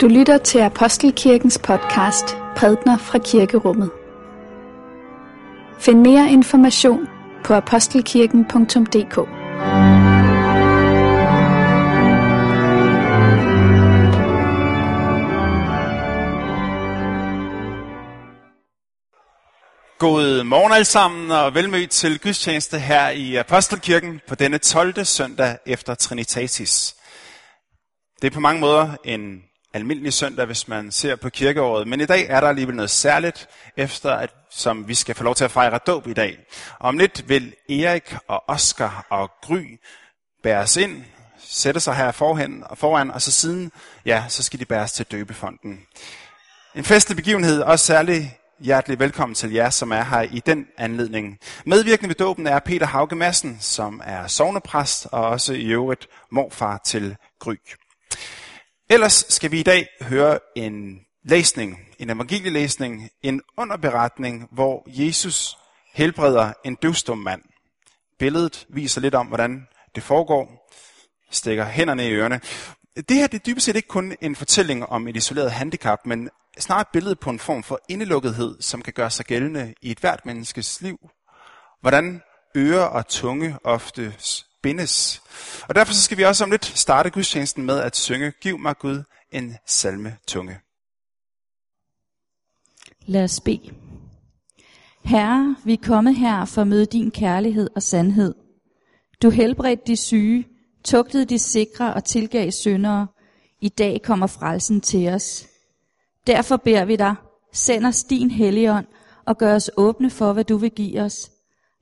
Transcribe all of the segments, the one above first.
Du lytter til Apostelkirkens podcast Prædner fra Kirkerummet. Find mere information på apostelkirken.dk God morgen alle sammen og velmødt til gudstjeneste her i Apostelkirken på denne 12. søndag efter Trinitatis. Det er på mange måder en almindelig søndag, hvis man ser på kirkeåret. Men i dag er der alligevel noget særligt, efter at, som vi skal få lov til at fejre dåb i dag. Om lidt vil Erik og Oscar og Gry bæres ind, sætte sig her forhen og foran, og så siden, ja, så skal de bæres til døbefonden. En festlig begivenhed, også særlig hjertelig velkommen til jer, som er her i den anledning. Medvirkende ved dåben er Peter Hauge Madsen, som er sovnepræst og også i øvrigt morfar til Gry. Ellers skal vi i dag høre en læsning, en evangelielæsning, en underberetning, hvor Jesus helbreder en døvstum mand. Billedet viser lidt om, hvordan det foregår. Stikker hænderne i ørerne. Det her det er dybest set ikke kun en fortælling om et isoleret handicap, men snarere et billede på en form for indelukkethed, som kan gøre sig gældende i et hvert menneskes liv. Hvordan øre og tunge ofte bindes. Og derfor så skal vi også om lidt starte gudstjenesten med at synge Giv mig Gud en salme tunge. Lad os bede. Herre, vi er kommet her for at møde din kærlighed og sandhed. Du helbredte de syge, tugtede de sikre og tilgav syndere. I dag kommer frelsen til os. Derfor beder vi dig, send os din helligånd og gør os åbne for, hvad du vil give os.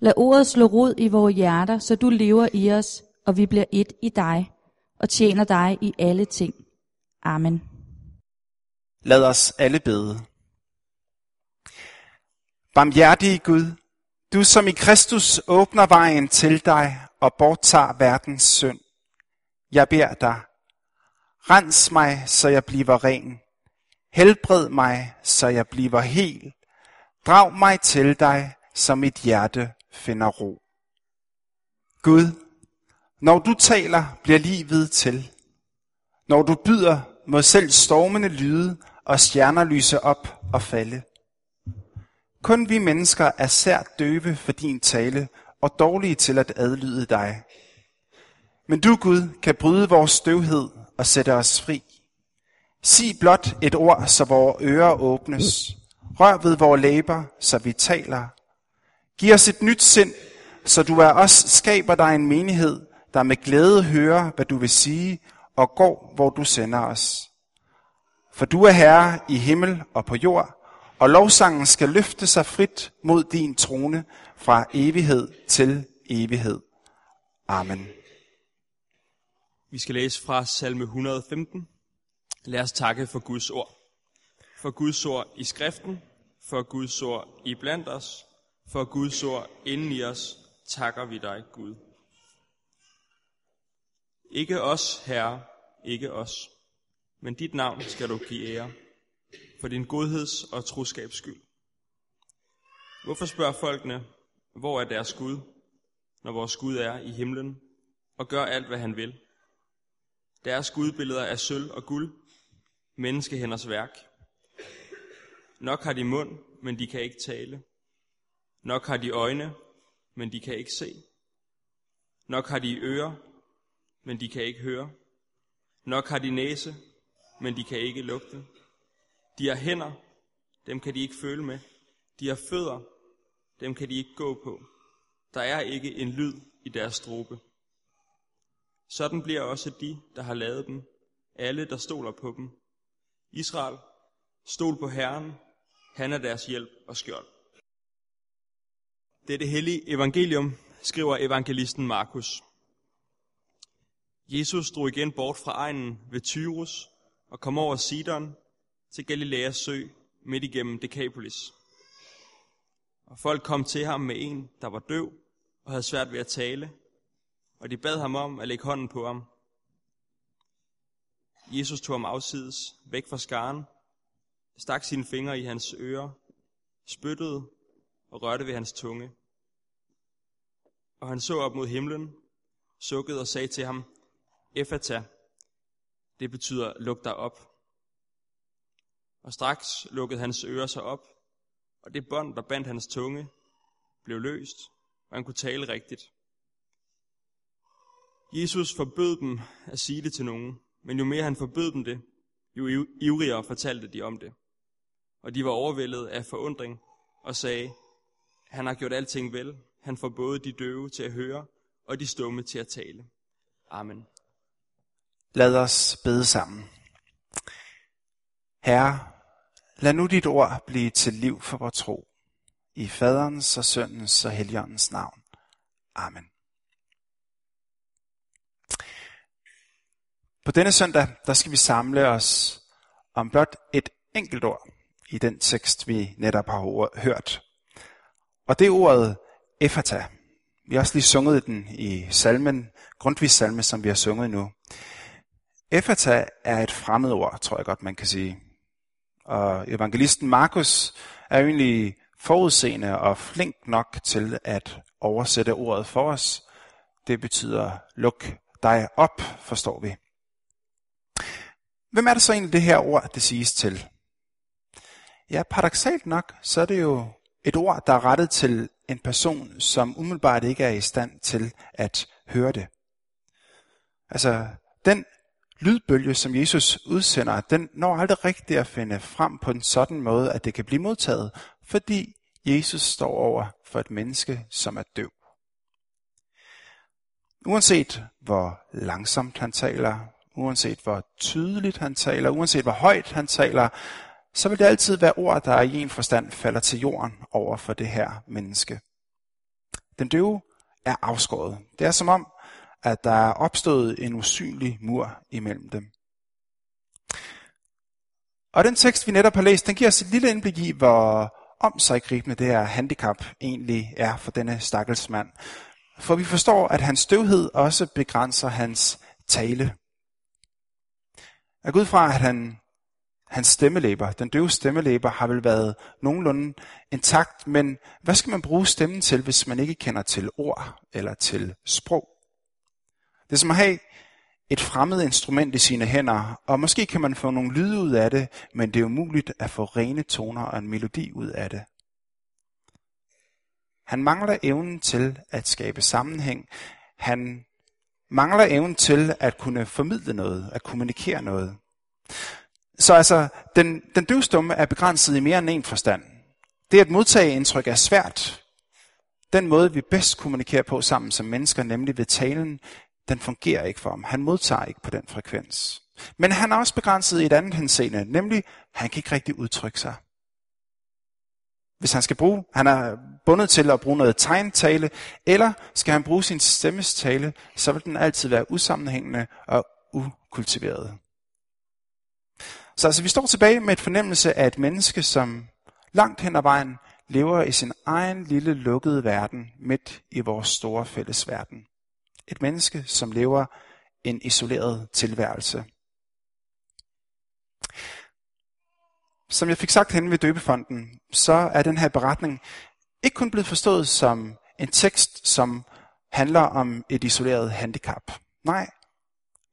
Lad ordet slå rod i vores hjerter, så du lever i os, og vi bliver et i dig, og tjener dig i alle ting. Amen. Lad os alle bede. Barmhjertige Gud, du som i Kristus åbner vejen til dig og borttager verdens synd. Jeg beder dig, rens mig, så jeg bliver ren. Helbred mig, så jeg bliver hel. Drag mig til dig, så mit hjerte finder ro. Gud, når du taler, bliver livet til. Når du byder, må selv stormene lyde og stjerner lyse op og falde. Kun vi mennesker er sært døve for din tale og dårlige til at adlyde dig. Men du, Gud, kan bryde vores støvhed og sætte os fri. Sig blot et ord, så vores ører åbnes. Rør ved vores læber, så vi taler. Giv os et nyt sind, så du af os skaber dig en menighed, der med glæde hører, hvad du vil sige, og går, hvor du sender os. For du er herre i himmel og på jord, og lovsangen skal løfte sig frit mod din trone fra evighed til evighed. Amen. Vi skal læse fra salme 115. Lad os takke for Guds ord. For Guds ord i skriften, for Guds ord i blandt os, for Guds ord inden i os, takker vi dig, Gud. Ikke os, Herre, ikke os, men dit navn skal du give ære, for din godheds og troskabs skyld. Hvorfor spørger folkene, hvor er deres Gud, når vores Gud er i himlen, og gør alt, hvad han vil? Deres gudbilleder er sølv og guld, menneskehænders værk. Nok har de mund, men de kan ikke tale. Nok har de øjne, men de kan ikke se. Nok har de ører, men de kan ikke høre. Nok har de næse, men de kan ikke lugte. De har hænder, dem kan de ikke føle med. De har fødder, dem kan de ikke gå på. Der er ikke en lyd i deres strobe. Sådan bliver også de, der har lavet dem, alle, der stoler på dem. Israel, stol på Herren, han er deres hjælp og skjold. Det er det hellige evangelium, skriver evangelisten Markus. Jesus drog igen bort fra egnen ved Tyrus og kom over Sidon til Galileas sø midt igennem Decapolis. Og folk kom til ham med en, der var døv og havde svært ved at tale, og de bad ham om at lægge hånden på ham. Jesus tog ham afsides, væk fra skaren, stak sine fingre i hans ører, spyttede og rørte ved hans tunge. Og han så op mod himlen, sukkede og sagde til ham, Efata, det betyder luk dig op. Og straks lukkede hans ører sig op, og det bånd, der bandt hans tunge, blev løst, og han kunne tale rigtigt. Jesus forbød dem at sige det til nogen, men jo mere han forbød dem det, jo ivrigere fortalte de om det. Og de var overvældet af forundring og sagde, han har gjort alting vel. Han får både de døve til at høre og de stumme til at tale. Amen. Lad os bede sammen. Herre, lad nu dit ord blive til liv for vores tro. I faderens og søndens og helligåndens navn. Amen. På denne søndag, der skal vi samle os om blot et enkelt ord i den tekst, vi netop har hørt. Og det ordet Efata. Vi har også lige sunget den i salmen, Grundtvigs salme, som vi har sunget nu. Efata er et fremmed ord, tror jeg godt, man kan sige. Og evangelisten Markus er egentlig forudseende og flink nok til at oversætte ordet for os. Det betyder, luk dig op, forstår vi. Hvem er det så egentlig det her ord, det siges til? Ja, paradoxalt nok, så er det jo et ord, der er rettet til en person, som umiddelbart ikke er i stand til at høre det. Altså, den lydbølge, som Jesus udsender, den når aldrig rigtigt at finde frem på en sådan måde, at det kan blive modtaget, fordi Jesus står over for et menneske, som er døv. Uanset hvor langsomt han taler, uanset hvor tydeligt han taler, uanset hvor højt han taler, så vil det altid være ord, der i en forstand falder til jorden over for det her menneske. Den døve er afskåret. Det er som om, at der er opstået en usynlig mur imellem dem. Og den tekst, vi netop har læst, den giver os et lille indblik i, hvor omsaggribende det her handicap egentlig er for denne stakkels mand. For vi forstår, at hans støvhed også begrænser hans tale. Jeg går ud fra, at han Hans stemmelæber, den døve stemmelæber, har vel været nogenlunde intakt, men hvad skal man bruge stemmen til, hvis man ikke kender til ord eller til sprog? Det er som at have et fremmed instrument i sine hænder, og måske kan man få nogle lyde ud af det, men det er umuligt at få rene toner og en melodi ud af det. Han mangler evnen til at skabe sammenhæng. Han mangler evnen til at kunne formidle noget, at kommunikere noget. Så altså, den, den døvstumme er begrænset i mere end en forstand. Det at modtage indtryk er svært. Den måde, vi bedst kommunikerer på sammen som mennesker, nemlig ved talen, den fungerer ikke for ham. Han modtager ikke på den frekvens. Men han er også begrænset i et andet henseende, nemlig, han kan ikke rigtig udtrykke sig. Hvis han skal bruge, han er bundet til at bruge noget tegntale, eller skal han bruge sin stemmestale, så vil den altid være usammenhængende og ukultiveret. Så altså, vi står tilbage med et fornemmelse af et menneske, som langt hen ad vejen lever i sin egen lille lukkede verden midt i vores store fælles verden. Et menneske, som lever en isoleret tilværelse. Som jeg fik sagt hen ved døbefonden, så er den her beretning ikke kun blevet forstået som en tekst, som handler om et isoleret handicap. Nej,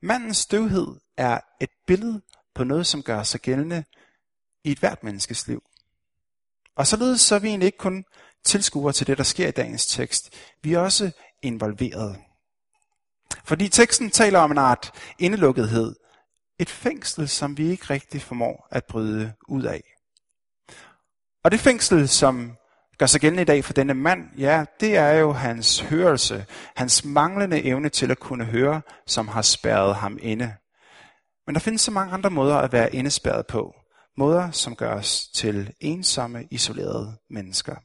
mandens døvhed er et billede på noget, som gør sig gældende i et hvert menneskes liv. Og således så er vi egentlig ikke kun tilskuere til det, der sker i dagens tekst. Vi er også involveret. Fordi teksten taler om en art indelukkethed. Et fængsel, som vi ikke rigtig formår at bryde ud af. Og det fængsel, som gør sig gældende i dag for denne mand, ja, det er jo hans hørelse, hans manglende evne til at kunne høre, som har spærret ham inde. Men der findes så mange andre måder at være indespærret på. Måder, som gør os til ensomme, isolerede mennesker.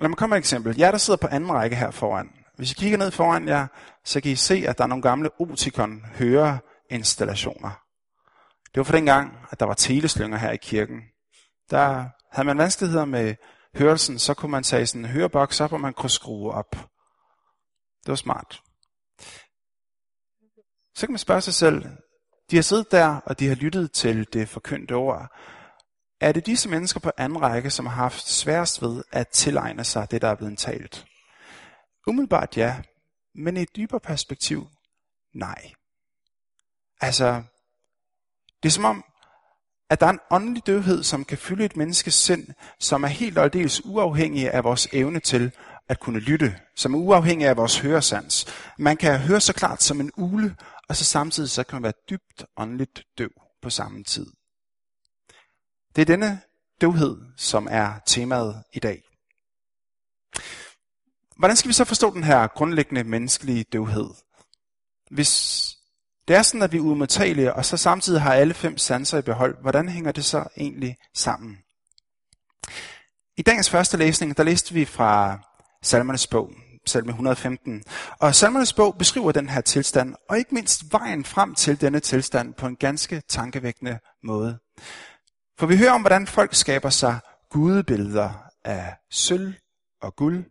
Lad mig komme med et eksempel. Jeg der sidder på anden række her foran. Hvis I kigger ned foran jer, så kan I se, at der er nogle gamle Oticon høreinstallationer. Det var for dengang, at der var teleslynger her i kirken. Der havde man vanskeligheder med hørelsen, så kunne man tage sådan en høreboks op, og man kunne skrue op. Det var smart. Så kan man spørge sig selv, de har siddet der, og de har lyttet til det forkyndte ord. Er det disse mennesker på anden række, som har haft sværest ved at tilegne sig det, der er blevet talt? Umiddelbart ja, men i et dybere perspektiv, nej. Altså, det er som om, at der er en åndelig døvhed, som kan fylde et menneskes sind, som er helt og aldeles uafhængig af vores evne til at kunne lytte, som er uafhængig af vores høresans. Man kan høre så klart som en ule, og så samtidig så kan man være dybt åndeligt døv på samme tid. Det er denne døvhed, som er temaet i dag. Hvordan skal vi så forstå den her grundlæggende menneskelige døvhed? Hvis det er sådan, at vi er umodtagelige, og så samtidig har alle fem sanser i behold, hvordan hænger det så egentlig sammen? I dagens første læsning, der læste vi fra Salmernes bog, salme 115. Og Salmernes bog beskriver den her tilstand, og ikke mindst vejen frem til denne tilstand på en ganske tankevækkende måde. For vi hører om, hvordan folk skaber sig gudebilleder af sølv og guld.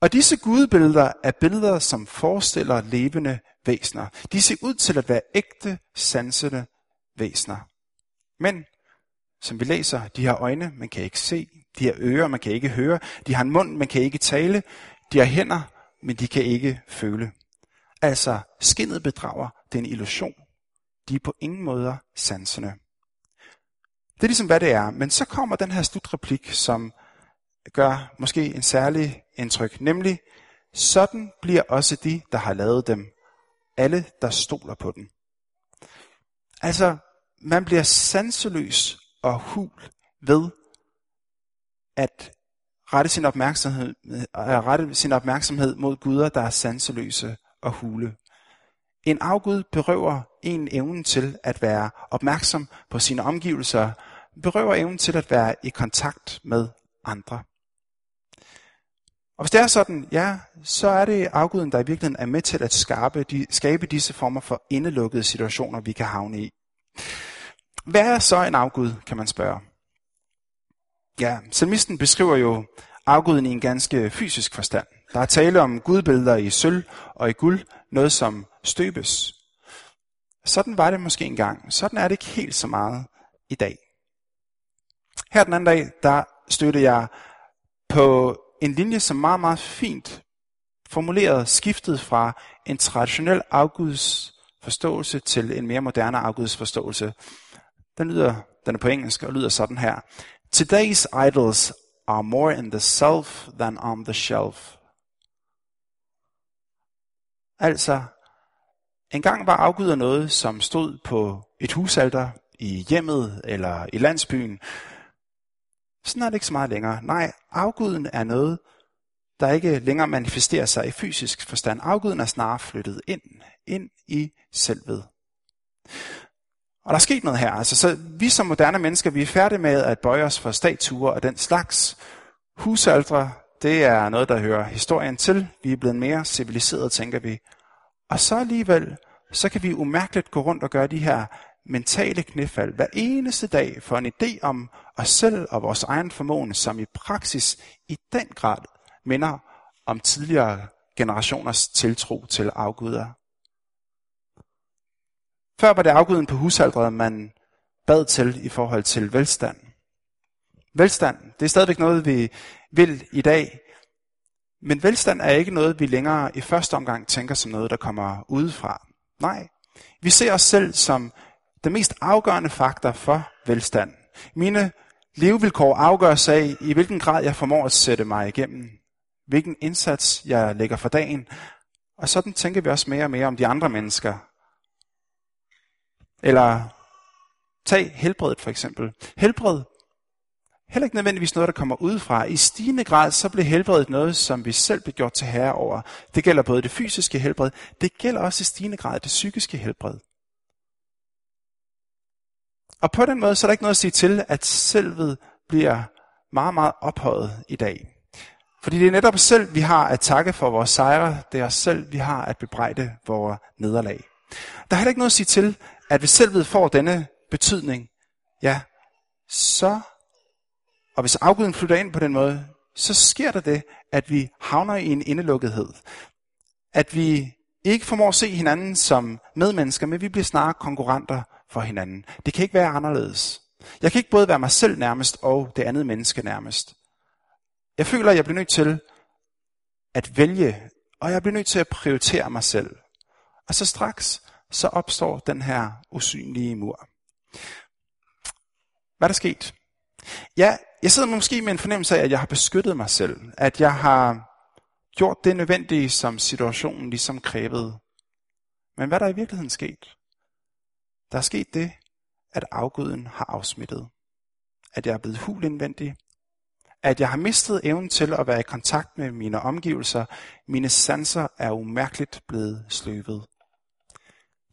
Og disse gudebilleder er billeder, som forestiller levende væsener. De ser ud til at være ægte, sansende væsener. Men, som vi læser, de har øjne, man kan ikke se. De har ører, man kan ikke høre. De har en mund, man kan ikke tale. De har hænder, men de kan ikke føle. Altså, skinnet bedrager, det er en illusion. De er på ingen måder sansende. Det er ligesom, hvad det er. Men så kommer den her slutreplik, som gør måske en særlig indtryk. Nemlig, sådan bliver også de, der har lavet dem. Alle, der stoler på den. Altså, man bliver sanseløs og hul ved at rette sin opmærksomhed, øh, at rette sin opmærksomhed mod guder, der er sanseløse og hule. En afgud berøver en evnen til at være opmærksom på sine omgivelser, berøver evnen til at være i kontakt med andre. Og hvis det er sådan, ja, så er det afguden, der i virkeligheden er med til at skabe, de, skabe disse former for indelukkede situationer, vi kan havne i. Hvad er så en afgud, kan man spørge? Ja, salmisten beskriver jo afguden i en ganske fysisk forstand. Der er tale om gudbilleder i sølv og i guld, noget som støbes. Sådan var det måske engang. Sådan er det ikke helt så meget i dag. Her den anden dag, der stødte jeg på en linje, som meget, meget fint formuleret skiftet fra en traditionel afguds forståelse til en mere moderne afguds forståelse. Den, lyder, den er på engelsk og lyder sådan her. Today's idols are more in the self than on the shelf. Altså, engang var afguder noget, som stod på et husalter i hjemmet eller i landsbyen, sådan er det ikke så meget længere. Nej, afguden er noget, der ikke længere manifesterer sig i fysisk forstand. Afguden er snarere flyttet ind, ind i selvet. Og der er sket noget her. Altså, så vi som moderne mennesker, vi er færdige med at bøje os for statuer og den slags. Husaldre, det er noget, der hører historien til. Vi er blevet mere civiliserede, tænker vi. Og så alligevel, så kan vi umærkeligt gå rundt og gøre de her mentale knæfald hver eneste dag for en idé om os selv og vores egen formåen, som i praksis i den grad minder om tidligere generationers tiltro til afguder. Før var det afguden på husaldret, man bad til i forhold til velstand. Velstand, det er stadigvæk noget, vi vil i dag. Men velstand er ikke noget, vi længere i første omgang tænker som noget, der kommer udefra. Nej, vi ser os selv som den mest afgørende faktor for velstand. Mine levevilkår afgøres af, i hvilken grad jeg formår at sætte mig igennem. Hvilken indsats jeg lægger for dagen. Og sådan tænker vi også mere og mere om de andre mennesker. Eller tag helbredet for eksempel. Helbred heller ikke nødvendigvis noget, der kommer udefra. I stigende grad så bliver helbredet noget, som vi selv bliver gjort til herre over. Det gælder både det fysiske helbred, det gælder også i stigende grad det psykiske helbred. Og på den måde, så er der ikke noget at sige til, at selvet bliver meget, meget ophøjet i dag. Fordi det er netop os selv, vi har at takke for vores sejre. Det er os selv, vi har at bebrejde vores nederlag. Der er heller ikke noget at sige til, at hvis selvet får denne betydning, ja, så, og hvis afguden flytter ind på den måde, så sker der det, at vi havner i en indelukkethed. At vi ikke formår at se hinanden som medmennesker, men vi bliver snarere konkurrenter for hinanden. Det kan ikke være anderledes. Jeg kan ikke både være mig selv nærmest og det andet menneske nærmest. Jeg føler, at jeg bliver nødt til at vælge, og jeg bliver nødt til at prioritere mig selv. Og så straks, så opstår den her usynlige mur. Hvad er der sket? Ja, jeg sidder måske med en fornemmelse af, at jeg har beskyttet mig selv. At jeg har gjort det nødvendige, som situationen ligesom krævede. Men hvad er der i virkeligheden sket? Der er sket det, at afguden har afsmittet. At jeg er blevet hul indvendig. At jeg har mistet evnen til at være i kontakt med mine omgivelser. Mine sanser er umærkeligt blevet sløvet.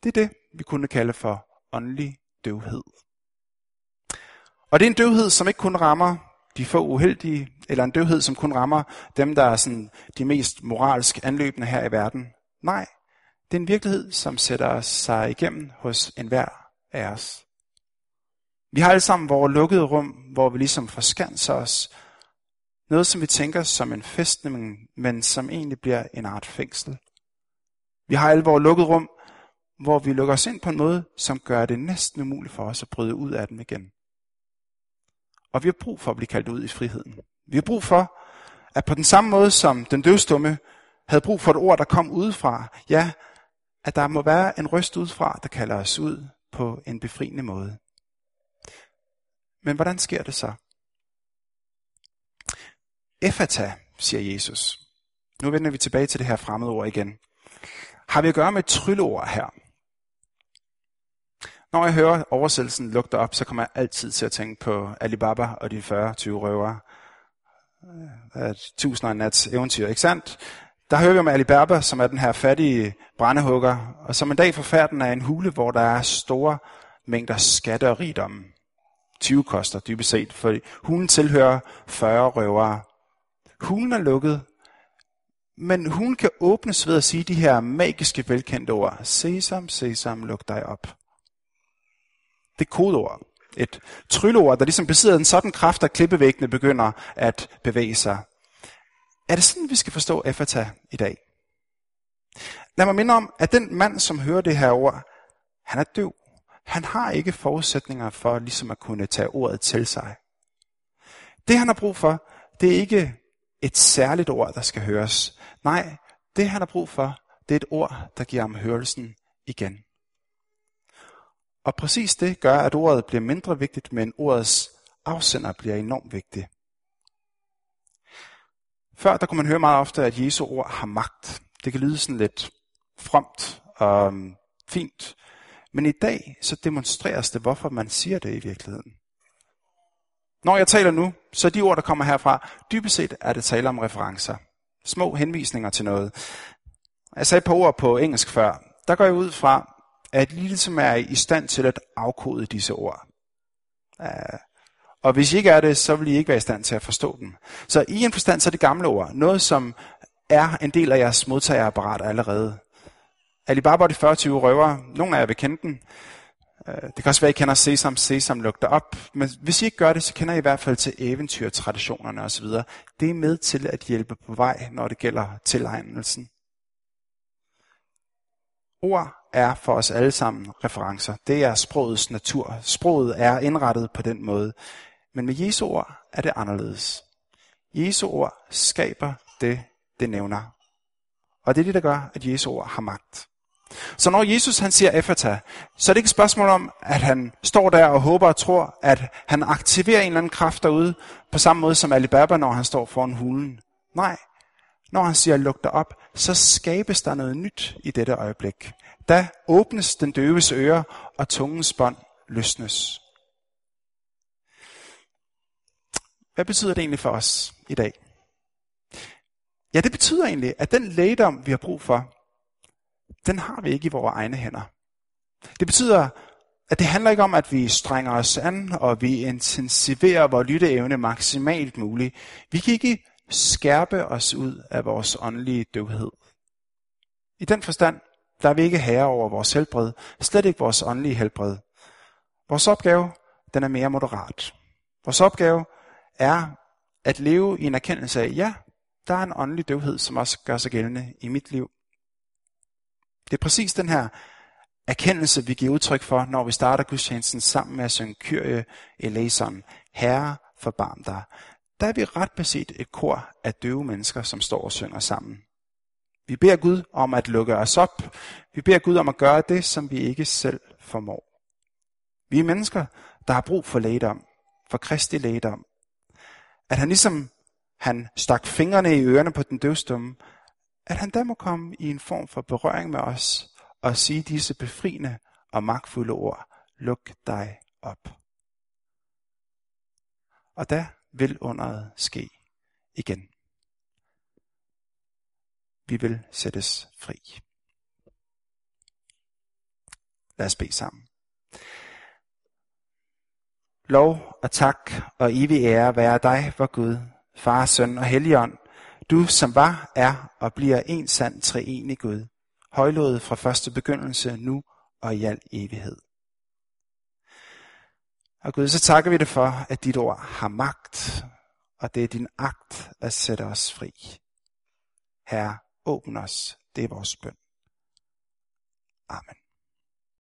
Det er det, vi kunne kalde for åndelig døvhed. Og det er en døvhed, som ikke kun rammer de få uheldige, eller en døvhed, som kun rammer dem, der er sådan de mest moralsk anløbende her i verden. Nej, det er en virkelighed, som sætter sig igennem hos enhver af os. Vi har alle sammen vores lukkede rum, hvor vi ligesom forskanser os. Noget, som vi tænker som en festning, men som egentlig bliver en art fængsel. Vi har alle vores lukkede rum, hvor vi lukker os ind på en måde, som gør det næsten umuligt for os at bryde ud af den igen. Og vi har brug for at blive kaldt ud i friheden. Vi har brug for, at på den samme måde som den døvstumme havde brug for et ord, der kom udefra, ja, at der må være en røst udefra, der kalder os ud på en befriende måde. Men hvordan sker det så? Efata, siger Jesus. Nu vender vi tilbage til det her fremmede ord igen. Har vi at gøre med et trylleord her? Når jeg hører oversættelsen lugter op, så kommer jeg altid til at tænke på Alibaba og de 40-20 røvere. Øh, Tusind og nats eventyr, ikke sandt? Der hører vi om Alibaba, som er den her fattige brændehugger, og som en dag forfærden af en hule, hvor der er store mængder skatte og rigdom. 20 koster dybest set, for hulen tilhører 40 røvere. Hulen er lukket, men hun kan åbnes ved at sige de her magiske velkendte ord. Sesam, sesam, luk dig op. Det er kodeord. Et trylleord, der ligesom besidder en sådan kraft, at klippevæggene begynder at bevæge sig. Er det sådan, vi skal forstå Efata i dag? Lad mig minde om, at den mand, som hører det her ord, han er døv. Han har ikke forudsætninger for ligesom at kunne tage ordet til sig. Det han har brug for, det er ikke et særligt ord, der skal høres. Nej, det han har brug for, det er et ord, der giver ham hørelsen igen. Og præcis det gør, at ordet bliver mindre vigtigt, men ordets afsender bliver enormt vigtig. Før der kunne man høre meget ofte, at Jesu ord har magt. Det kan lyde sådan lidt fromt og øhm, fint. Men i dag så demonstreres det, hvorfor man siger det i virkeligheden. Når jeg taler nu, så de ord, der kommer herfra, dybest set er det tale om referencer. Små henvisninger til noget. Jeg sagde et par ord på engelsk før. Der går jeg ud fra, at I ligesom er i stand til at afkode disse ord. Øh, og hvis I ikke er det, så vil I ikke være i stand til at forstå dem. Så i en forstand, så er det gamle ord. Noget, som er en del af jeres modtagerapparat allerede. Alibaba og de 40 røver. Nogle af jer vil kende den. Øh, det kan også være, at I kender Sesam, Sesam lugter op. Men hvis I ikke gør det, så kender I i hvert fald til eventyrtraditionerne osv. Det er med til at hjælpe på vej, når det gælder tilegnelsen. Ord er for os alle sammen referencer. Det er sprogets natur. Sproget er indrettet på den måde. Men med Jesu ord er det anderledes. Jesu ord skaber det, det nævner. Og det er det, der gør, at Jesu ord har magt. Så når Jesus han siger Efata, så er det ikke et spørgsmål om, at han står der og håber og tror, at han aktiverer en eller anden kraft derude, på samme måde som Alibaba, når han står foran hulen. Nej, når han siger luk dig op, så skabes der noget nyt i dette øjeblik. Da åbnes den døves øre, og tungens bånd løsnes. Hvad betyder det egentlig for os i dag? Ja, det betyder egentlig, at den lægedom, vi har brug for, den har vi ikke i vores egne hænder. Det betyder, at det handler ikke om, at vi strænger os an, og vi intensiverer vores lytteevne maksimalt muligt. Vi kan ikke skærpe os ud af vores åndelige døvhed. I den forstand, der er vi ikke herre over vores helbred, slet ikke vores åndelige helbred. Vores opgave, den er mere moderat. Vores opgave er at leve i en erkendelse af, ja, der er en åndelig døvhed, som også gør sig gældende i mit liv. Det er præcis den her erkendelse, vi giver udtryk for, når vi starter gudstjenesten sammen med at synge Kyrie eleison, Herre forbarm dig. Der er vi ret beset et kor af døve mennesker, som står og synger sammen. Vi beder Gud om at lukke os op. Vi beder Gud om at gøre det, som vi ikke selv formår. Vi er mennesker, der har brug for lægedom. for Kristi lægedom. At han ligesom han stak fingrene i ørerne på den døvstumme, at han der må komme i en form for berøring med os og sige disse befriende og magtfulde ord. Luk dig op. Og der vil underet ske igen. Vi vil sættes fri. Lad os bede sammen. Lov og tak og evig ære være dig, vor Gud, Far, Søn og Helligånd, du som var, er og bliver en sand treenig Gud, højlået fra første begyndelse, nu og i al evighed. Og Gud, så takker vi dig for, at dit ord har magt, og det er din agt at sætte os fri. Herre, åbn os. Det er vores bøn. Amen.